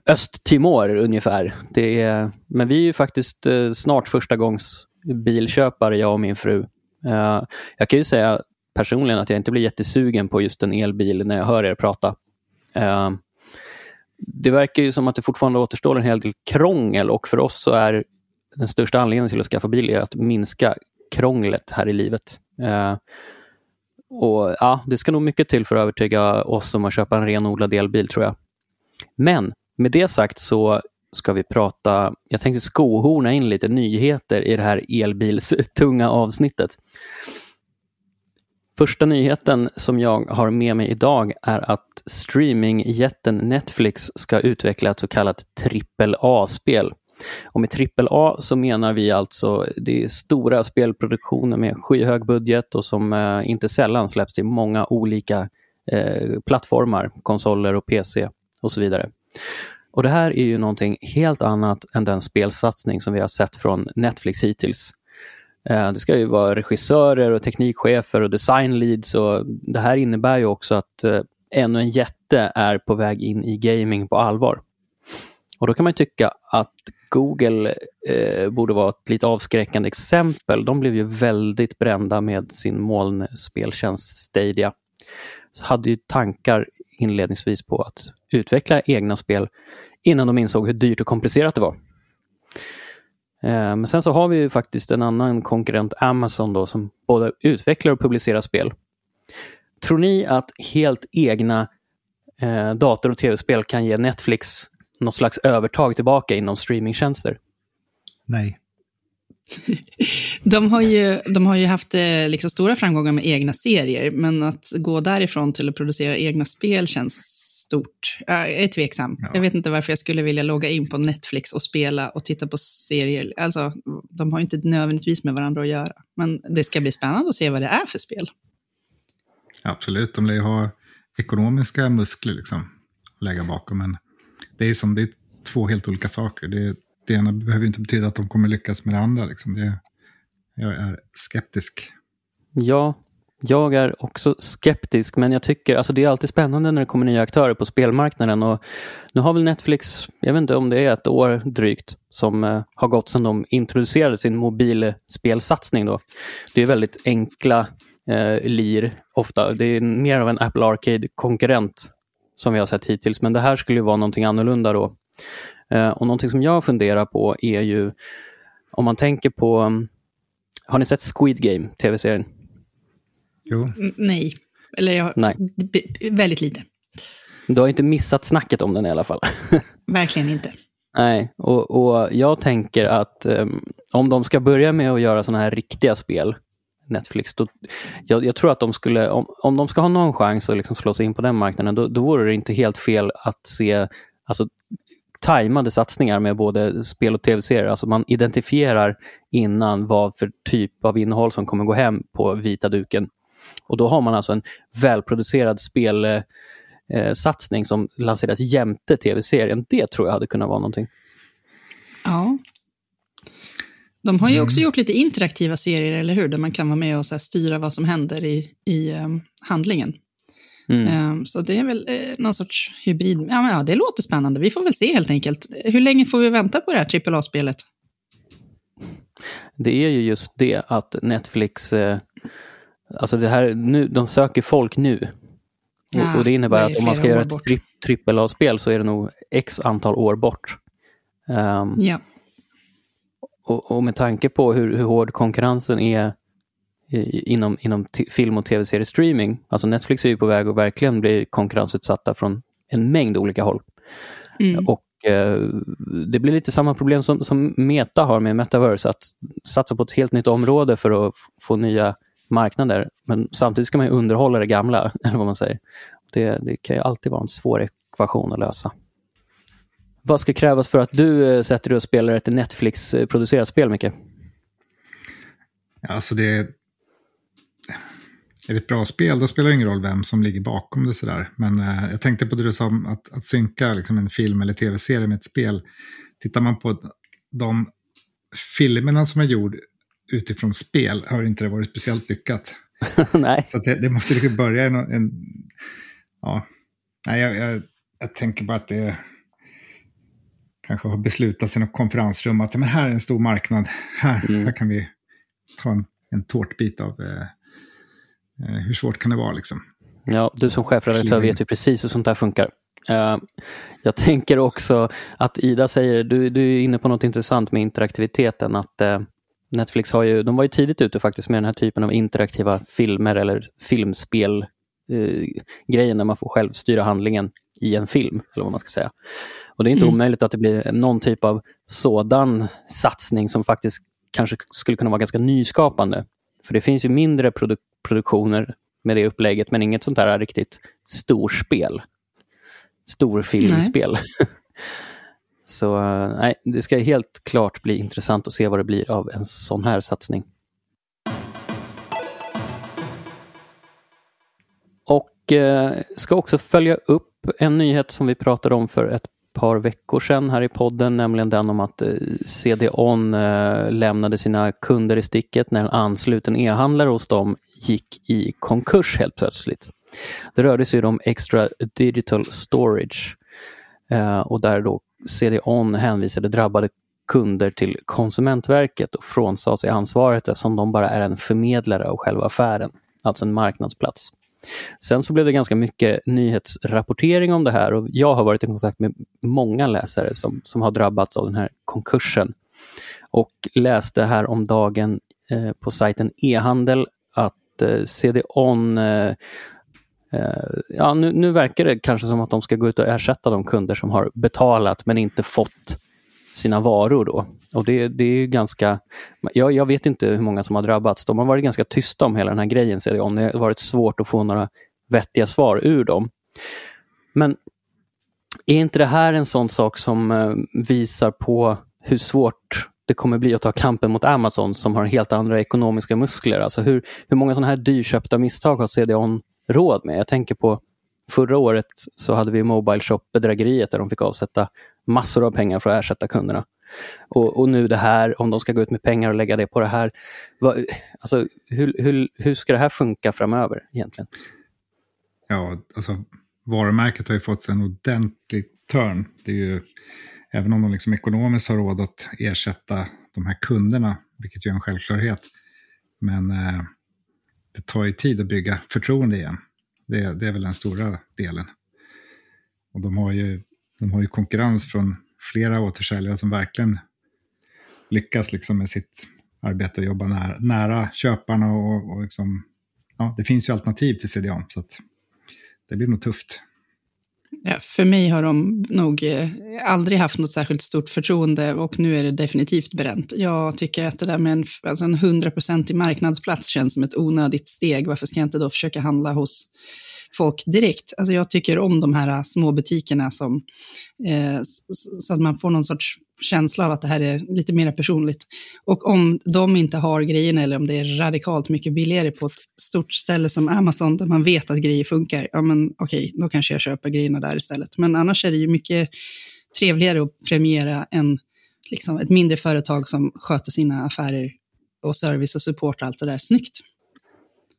Östtimor ungefär. Det är, men vi är ju faktiskt eh, snart första gångs bilköpare, jag och min fru. Eh, jag kan ju säga personligen att jag inte blir jättesugen på just en elbil när jag hör er prata. Eh, det verkar ju som att det fortfarande återstår en hel del krångel och för oss så är den största anledningen till att skaffa bil är att minska krånglet här i livet. Eh, och ja, Det ska nog mycket till för att övertyga oss om att köpa en renodlad elbil tror jag. Men med det sagt så ska vi prata, jag tänkte skohorna in lite nyheter i det här elbilstunga avsnittet. Första nyheten som jag har med mig idag är att streamingjätten Netflix ska utveckla ett så kallat AAA-spel. Och med AAA så menar vi alltså det är stora spelproduktioner med skyhög budget och som eh, inte sällan släpps till många olika eh, plattformar, konsoler och PC och så vidare. Och Det här är ju någonting helt annat än den spelsatsning som vi har sett från Netflix hittills. Eh, Det ska ju vara regissörer och teknikchefer och designleads och det här innebär ju också att eh, ännu en jätte är på väg in i gaming på allvar. Och då kan man tycka att Google eh, borde vara ett lite avskräckande exempel. De blev ju väldigt brända med sin molnspeltjänst Stadia. Så hade ju tankar inledningsvis på att utveckla egna spel innan de insåg hur dyrt och komplicerat det var. Eh, Men sen så har vi ju faktiskt en annan konkurrent, Amazon, då, som både utvecklar och publicerar spel. Tror ni att helt egna eh, dator och tv-spel kan ge Netflix något slags övertag tillbaka inom streamingtjänster? Nej. De har ju, de har ju haft eh, liksom stora framgångar med egna serier, men att gå därifrån till att producera egna spel känns stort. Jag är tveksam. Ja. Jag vet inte varför jag skulle vilja logga in på Netflix och spela och titta på serier. Alltså, de har ju inte nödvändigtvis med varandra att göra. Men det ska bli spännande att se vad det är för spel. Absolut, de lär ju ha ekonomiska muskler liksom att lägga bakom. Men det är som det är två helt olika saker. Det, det ena behöver inte betyda att de kommer lyckas med det andra. Liksom. Det, jag är skeptisk. Ja, jag är också skeptisk, men jag tycker alltså det är alltid spännande när det kommer nya aktörer på spelmarknaden. Och nu har väl Netflix, jag vet inte om det är ett år drygt, som eh, har gått sedan de introducerade sin mobilspelsatsning. Då. Det är väldigt enkla eh, lir ofta. Det är mer av en Apple Arcade-konkurrent som vi har sett hittills, men det här skulle ju vara någonting annorlunda då. Eh, och någonting som jag funderar på är ju, om man tänker på, mm, har ni sett Squid Game, tv-serien? Jo, nej. Eller jag, Nej. väldigt lite. Du har inte missat snacket om den i alla fall. Verkligen inte. Nej, och, och jag tänker att um, om de ska börja med att göra sådana här riktiga spel, Netflix, då, jag, jag tror att de skulle, om, om de ska ha någon chans att liksom slå sig in på den marknaden, då, då vore det inte helt fel att se alltså, tajmade satsningar med både spel och tv-serier. Alltså man identifierar innan vad för typ av innehåll som kommer gå hem på vita duken. Och då har man alltså en välproducerad spel eh, eh, som lanseras jämte tv-serien. Det tror jag hade kunnat vara någonting. Ja. De har ju också gjort lite interaktiva serier, eller hur? Där man kan vara med och så styra vad som händer i, i um, handlingen. Mm. Um, så det är väl eh, någon sorts hybrid. Ja, men, ja, det låter spännande. Vi får väl se helt enkelt. Hur länge får vi vänta på det här AAA-spelet? Det är ju just det att Netflix, eh, alltså det här, nu, de söker folk nu. Ja, och, och, det innebär det att om man ska göra ett tri, trippel A-spel så är det nog x antal år bort. Um, ja. Och, och, med tanke på hur, hur hård konkurrensen är inom, inom film och tv-seriestreaming, alltså Netflix är ju på väg att verkligen bli konkurrensutsatta från en mängd olika håll. Mm. Och eh, det blir lite samma problem som, som Meta har med Metaverse, att satsa på ett helt nytt område för att få nya marknader. Men samtidigt ska man ju underhålla det gamla, eller vad man säger. Det, det kan ju alltid vara en svår ekvation att lösa. Vad ska krävas för att du eh, sätter dig och spelar ett Netflix-producerat spel, Micke? Alltså det är, är det ett bra spel, då spelar det ingen roll vem som ligger bakom det sådär. Men eh, jag tänkte på det du sa om att, att synka liksom en film eller tv-serie med ett spel. Tittar man på de filmerna som är gjord utifrån spel har inte det varit speciellt lyckat. Nej. Så det, det, måste liksom börja en, en ja, nej, jag, jag, jag, tänker bara att det kanske har beslutats i något konferensrum att men här är en stor marknad, här, mm. här kan vi ta en, en tårtbit av eh, eh hur svårt kan det vara liksom. Ja, du som chefredaktör vet ju precis hur sånt här funkar. Uh, jag tänker också att Ida säger, du, du är inne på något intressant med interaktiviteten, att uh, Netflix har ju, de var ju tidigt ute faktiskt med den här typen av interaktiva filmer eller filmspel uh, grejen där man får själv styra handlingen i en film, eller vad man ska säga. Och det är inte mm. omöjligt att det blir någon typ av sådan satsning som faktiskt kanske skulle kunna vara ganska nyskapande. För det finns ju mindre produ produktioner med det upplägget, men inget sånt där riktigt storspel. Storfilmspel. Så eh, nej, det ska helt klart bli intressant att se vad det blir av en sån här satsning. Och eh, ska också följa upp en nyhet som vi pratade om för ett par veckor sedan här i podden, nämligen den om att eh, eh, lämnade sina kunder i sticket när en ansluten e-handlare hos dem gick i konkurs helt plötsligt. Det rörde sig om Extra Digital Storage eh, och där då CDON hänvisade drabbade kunder till Konsumentverket och frånsade sig ansvaret eftersom de bara är en förmedlare av själva affären, alltså en marknadsplats. Sen så blev det ganska mycket nyhetsrapportering om det här och jag har varit i kontakt med många läsare som, som har drabbats av den här konkursen. Och läste här om dagen eh, på sajten e-handel att eh, CDON eh, Eh, ja, nu, nu verkar det kanske som att de ska gå ut och ersätta de kunder som har betalat men inte fått sina varor då. Och det, det är ganska, jag, jag, vet inte hur många som har drabbats. De har varit ganska tysta om hela den här grejen, ser om. Det har varit svårt att få några vettiga svar ur dem. Men är inte det här en sån sak som eh, visar på hur svårt det kommer bli att ta kampen mot Amazon som har helt andra ekonomiska muskler? Alltså hur, hur många sådana här dyrköpta misstag har CDON råd med? Jag tänker på förra året så hade vi Mobile Shop-bedrägeriet där de fick avsätta massor av pengar för att ersätta kunderna. Och, och, nu det här, om de ska gå ut med pengar och lägga det på det här. Vad, alltså, hur, hur, hur ska det här funka framöver egentligen? Ja, alltså varumärket har ju fått en ordentlig törn. Det är ju, även om de liksom ekonomiskt har råd att ersätta de här kunderna, vilket ju är en självklarhet. Men eh, det tar ju tid att bygga förtroende igen. Det, det är väl den stora delen. Och de har ju, de har ju konkurrens från flera återsäljare som verkligen lyckas liksom med sitt arbete och jobba nära, nära köparna. Och, och liksom, ja, det finns ju alternativ till CDON, så det blir nog tufft. Ja, för mig har de nog eh, aldrig haft något särskilt stort förtroende och nu är det definitivt bränt. Jag tycker att det där med en, alltså en 100% marknadsplats känns som ett onödigt steg. Varför ska jag inte då försöka handla hos folk direkt. Alltså jag tycker om de här små butikerna som, eh, så att man får någon sorts känsla av att det här är lite mer personligt. Och om de inte har grejerna eller om det är radikalt mycket billigare på ett stort ställe som Amazon där man vet att grejer funkar, ja men okej, då kanske jag köper grejerna där istället. Men annars är det ju mycket trevligare att premiera en, liksom, ett mindre företag som sköter sina affärer och service och support och allt det där snyggt.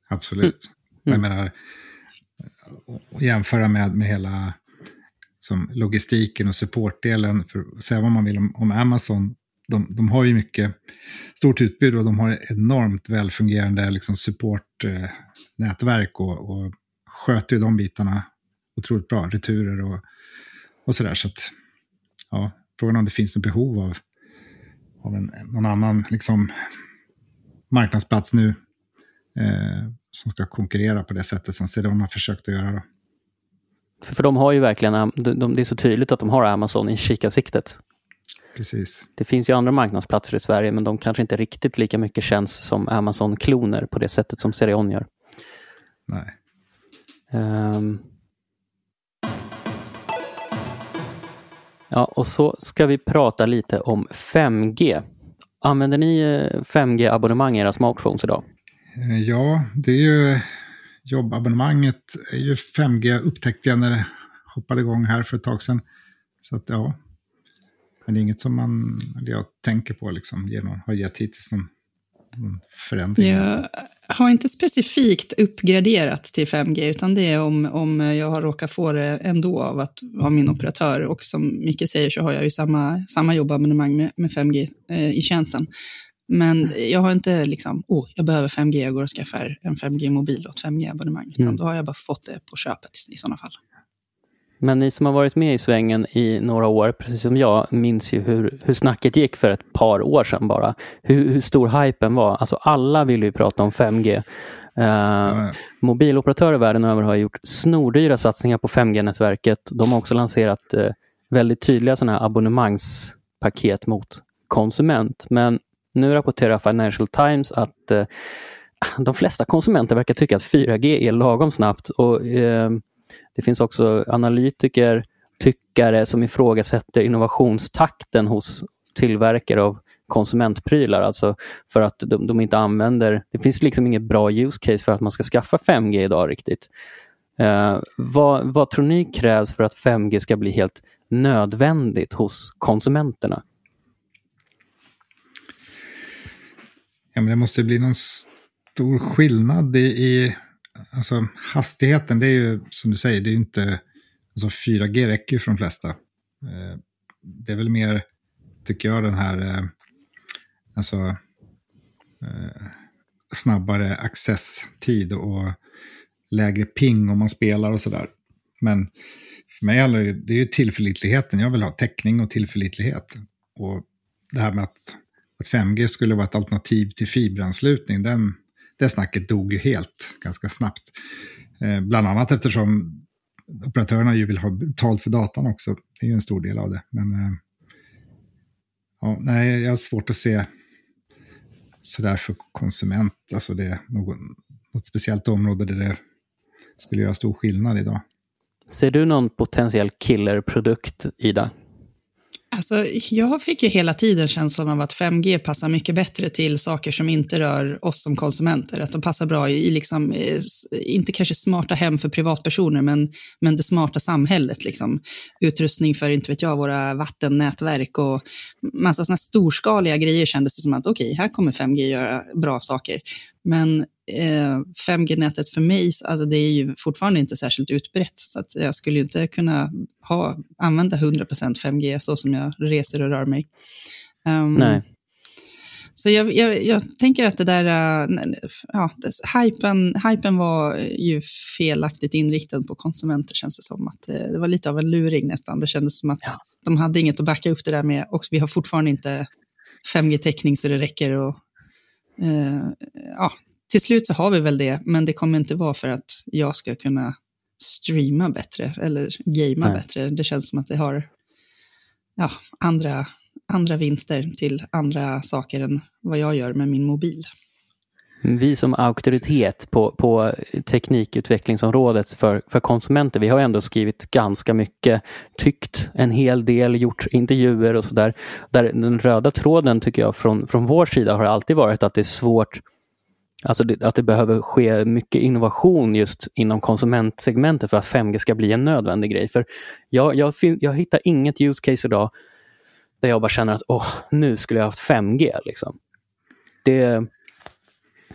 Absolut. Mm. Jag menar, jämföra med, med hela som logistiken och supportdelen. För att säga vad man vill om, om Amazon, de, de, har ju mycket stort utbud och de har enormt välfungerande liksom, supportnätverk eh, och, och sköter ju de bitarna otroligt bra, returer och, och sådär. Så att, ja, frågan om det finns något behov av, av en, någon annan liksom, marknadsplats nu eh, som ska konkurrera på det sättet som CDON har försökt att göra. Då. För de har ju verkligen, de, det är så tydligt att de har Amazon i kikarsiktet. Precis. Det finns ju andra marknadsplatser i Sverige men de kanske inte riktigt lika mycket känns som Amazon-kloner på det sättet som CDON gör. Nej. Um, ja, och så ska vi prata lite om 5G. Använder ni 5G-abonnemang eh, i era smartphones idag? Eh, ja, det är ju jobbabonnemanget är ju 5G upptäckte jag när det hoppade igång här för ett tag sedan. Så att ja, men det är inget som man, jag tänker på liksom, genom, har gett hittills någon, någon förändring. Jag har inte specifikt uppgraderat till 5G, utan det är om, om jag har råkat få det ändå av att ha min operatör. Och som Micke säger så har jag ju samma, samma jobbabonnemang med, med 5G eh, i tjänsten. Men jag har inte liksom, oh, jag behöver 5G, jag går och skaffar en 5G-mobil och ett 5G-abonnemang. Utan mm. då har jag bara fått det på köpet i sådana fall. Men ni som har varit med i svängen i några år, precis som jag, minns ju hur, hur snacket gick för ett par år sedan bara. Hur, hur stor hypen var. Alltså alla ville ju prata om 5G. Uh, mm. Mobiloperatörer världen över har gjort snordyra satsningar på 5G-nätverket. De har också lanserat uh, väldigt tydliga såna här abonnemangspaket mot konsument. Men nu rapporterar Financial Times att eh, de flesta konsumenter verkar tycka att 4G är lagom snabbt. Och, eh, det finns också analytiker, tyckare som ifrågasätter innovationstakten hos tillverkare av konsumentprylar. Alltså för att de, de, inte använder... Det finns liksom inget bra use case för att man ska skaffa 5G idag riktigt. Eh, vad, vad tror ni krävs för att 5G ska bli helt nödvändigt hos konsumenterna? Ja, men det måste bli någon stor skillnad i, i alltså hastigheten, det är ju som du säger, det är ju inte, alltså 4G räcker ju för de flesta. Eh, det är väl mer, tycker jag, den här, eh, alltså eh, snabbare accesstid och lägre ping om man spelar och sådär. Men för mig handlar det, det är ju tillförlitligheten. Jag vill ha täckning och tillförlitlighet. Och det här med att, att 5G skulle vara ett alternativ till fiberanslutning, den, det snacket dog ju helt ganska snabbt. Eh, bland annat eftersom operatörerna ju vill ha betalt för datan också. Det är ju en stor del av det. Men eh, ja, nej, jag har svårt att se sådär för konsument, alltså det är något, något speciellt område där det skulle göra stor skillnad idag. Ser du någon potentiell killerprodukt, Ida? Alltså, jag fick ju hela tiden känslan av att 5G passar mycket bättre till saker som inte rör oss som konsumenter. Att de passar bra i, liksom, eh, inte kanske smarta hem för privatpersoner, men, men det smarta samhället. Liksom. Utrustning för, inte vet jag, våra vattennätverk och massa sådana storskaliga grejer kändes det som att okej, okay, här kommer 5G göra bra saker. Men eh, 5G-nätet för mig, alltså det är ju fortfarande inte särskilt utbrett, så att jag skulle ju inte kunna ha, använda 100% 5G så som jag reser och rör mig. Um, Nej. Så jag, jag, jag, tänker att det där, uh, ja, hypen, hypen var ju felaktigt inriktad på konsumenter känns det som. Att det, det var lite av en luring nästan. Det kändes som att ja. de hade inget att backa upp det där med och vi har fortfarande inte 5G-täckning så det räcker. Och, uh, ja, till slut så har vi väl det, men det kommer inte vara för att jag ska kunna streama bättre eller gamea bättre. Det känns som att det har ja, andra, andra vinster till andra saker än vad jag gör med min mobil. Vi som auktoritet på, på teknikutvecklingsområdet för, för konsumenter, vi har ändå skrivit ganska mycket, tyckt en hel del, gjort intervjuer och sådär. Där den röda tråden tycker jag från, från vår sida har alltid varit att det är svårt Alltså det, att det behöver ske mycket innovation just inom konsumentsegmentet för att 5G ska bli en nödvändig grej. För jag, jag, jag hittar inget use case idag där jag bara känner att åh, nu skulle jag haft 5G. Liksom. Det,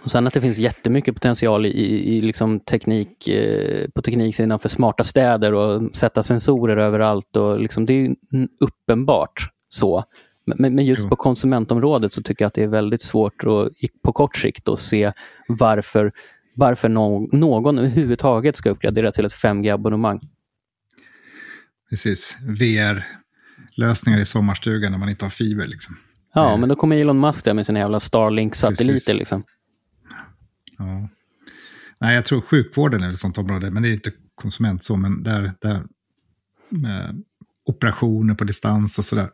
Och sen att det finns jättemycket potential i, i liksom teknik, eh, på tekniksidan för smarta städer och sätta sensorer överallt. Och liksom, det är uppenbart så. Men, men just på konsumentområdet så tycker jag att det är väldigt svårt att, på kort sikt att se varför, varför någon, någon överhuvudtaget ska uppgradera till ett 5G-abonnemang. Precis, VR-lösningar i sommarstugan när man inte har fiber. Liksom. Ja, eh. men då kommer Elon Musk där med sina jävla Starlink-satelliter. Liksom. Ja. Nej, jag tror sjukvården är ett sånt område, men det är inte konsument så, men där, där med operationer på distans och sådär.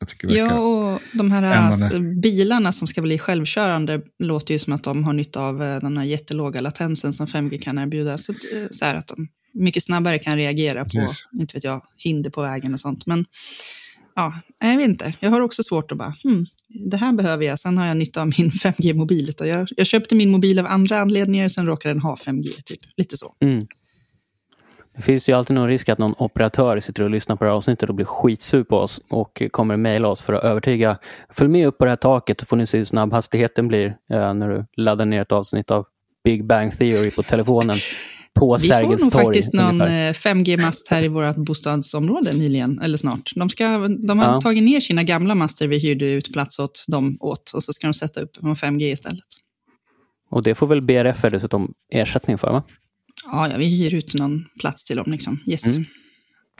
Jag tycker det ja, och de här spännande. bilarna som ska bli självkörande låter ju som att de har nytta av eh, den här jättelåga latensen som 5G kan erbjuda. Så, eh, så här att de mycket snabbare kan reagera på, Precis. inte vet jag, hinder på vägen och sånt. Men ja, jag vet inte. Jag har också svårt att bara, hmm, det här behöver jag. Sen har jag nytta av min 5G-mobil. Jag, jag köpte min mobil av andra anledningar, sen råkar den ha 5G. Typ. Lite så. Mm. Det finns ju alltid någon risk att någon operatör sitter och lyssnar på det här avsnittet och blir skitsur på oss och kommer mejla oss för att övertyga. Följ med upp på det här taket så får ni se hur snabb hastigheten blir eh, när du laddar ner ett avsnitt av Big Bang Theory på telefonen. På Vi får nog faktiskt någon 5G-mast eh, här i vårt bostadsområde nyligen, eller snart. De, ska, de har ja. tagit ner sina gamla master vi hyrde ut plats åt dem åt och så ska de sätta upp en 5G istället. Och det får väl BRF dessutom ersättning för, va? Ja, ja, vi hyr ut någon plats till dem. Liksom. Yes. Mm.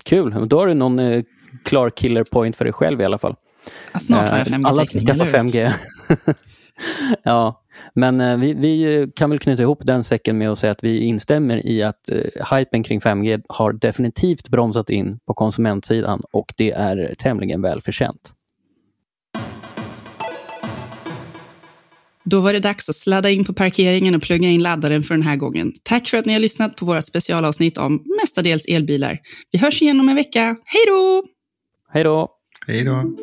Kul, då har du någon eh, klar killer point för dig själv i alla fall. Ja, snart har jag 5G. Alla ska skaffa 5G. ja, men eh, vi, vi, kan väl knyta ihop den säcken med att säga att vi instämmer i att eh, hypen kring 5G har definitivt bromsat in på konsumentsidan och det är tämligen välförtjänt. Då var det dags att sladda in på parkeringen och plugga in laddaren för den här gången. Tack för att ni har lyssnat på vårt specialavsnitt om mestadels elbilar. Vi hörs igen om en vecka. Hej då! Hej då! Hej då!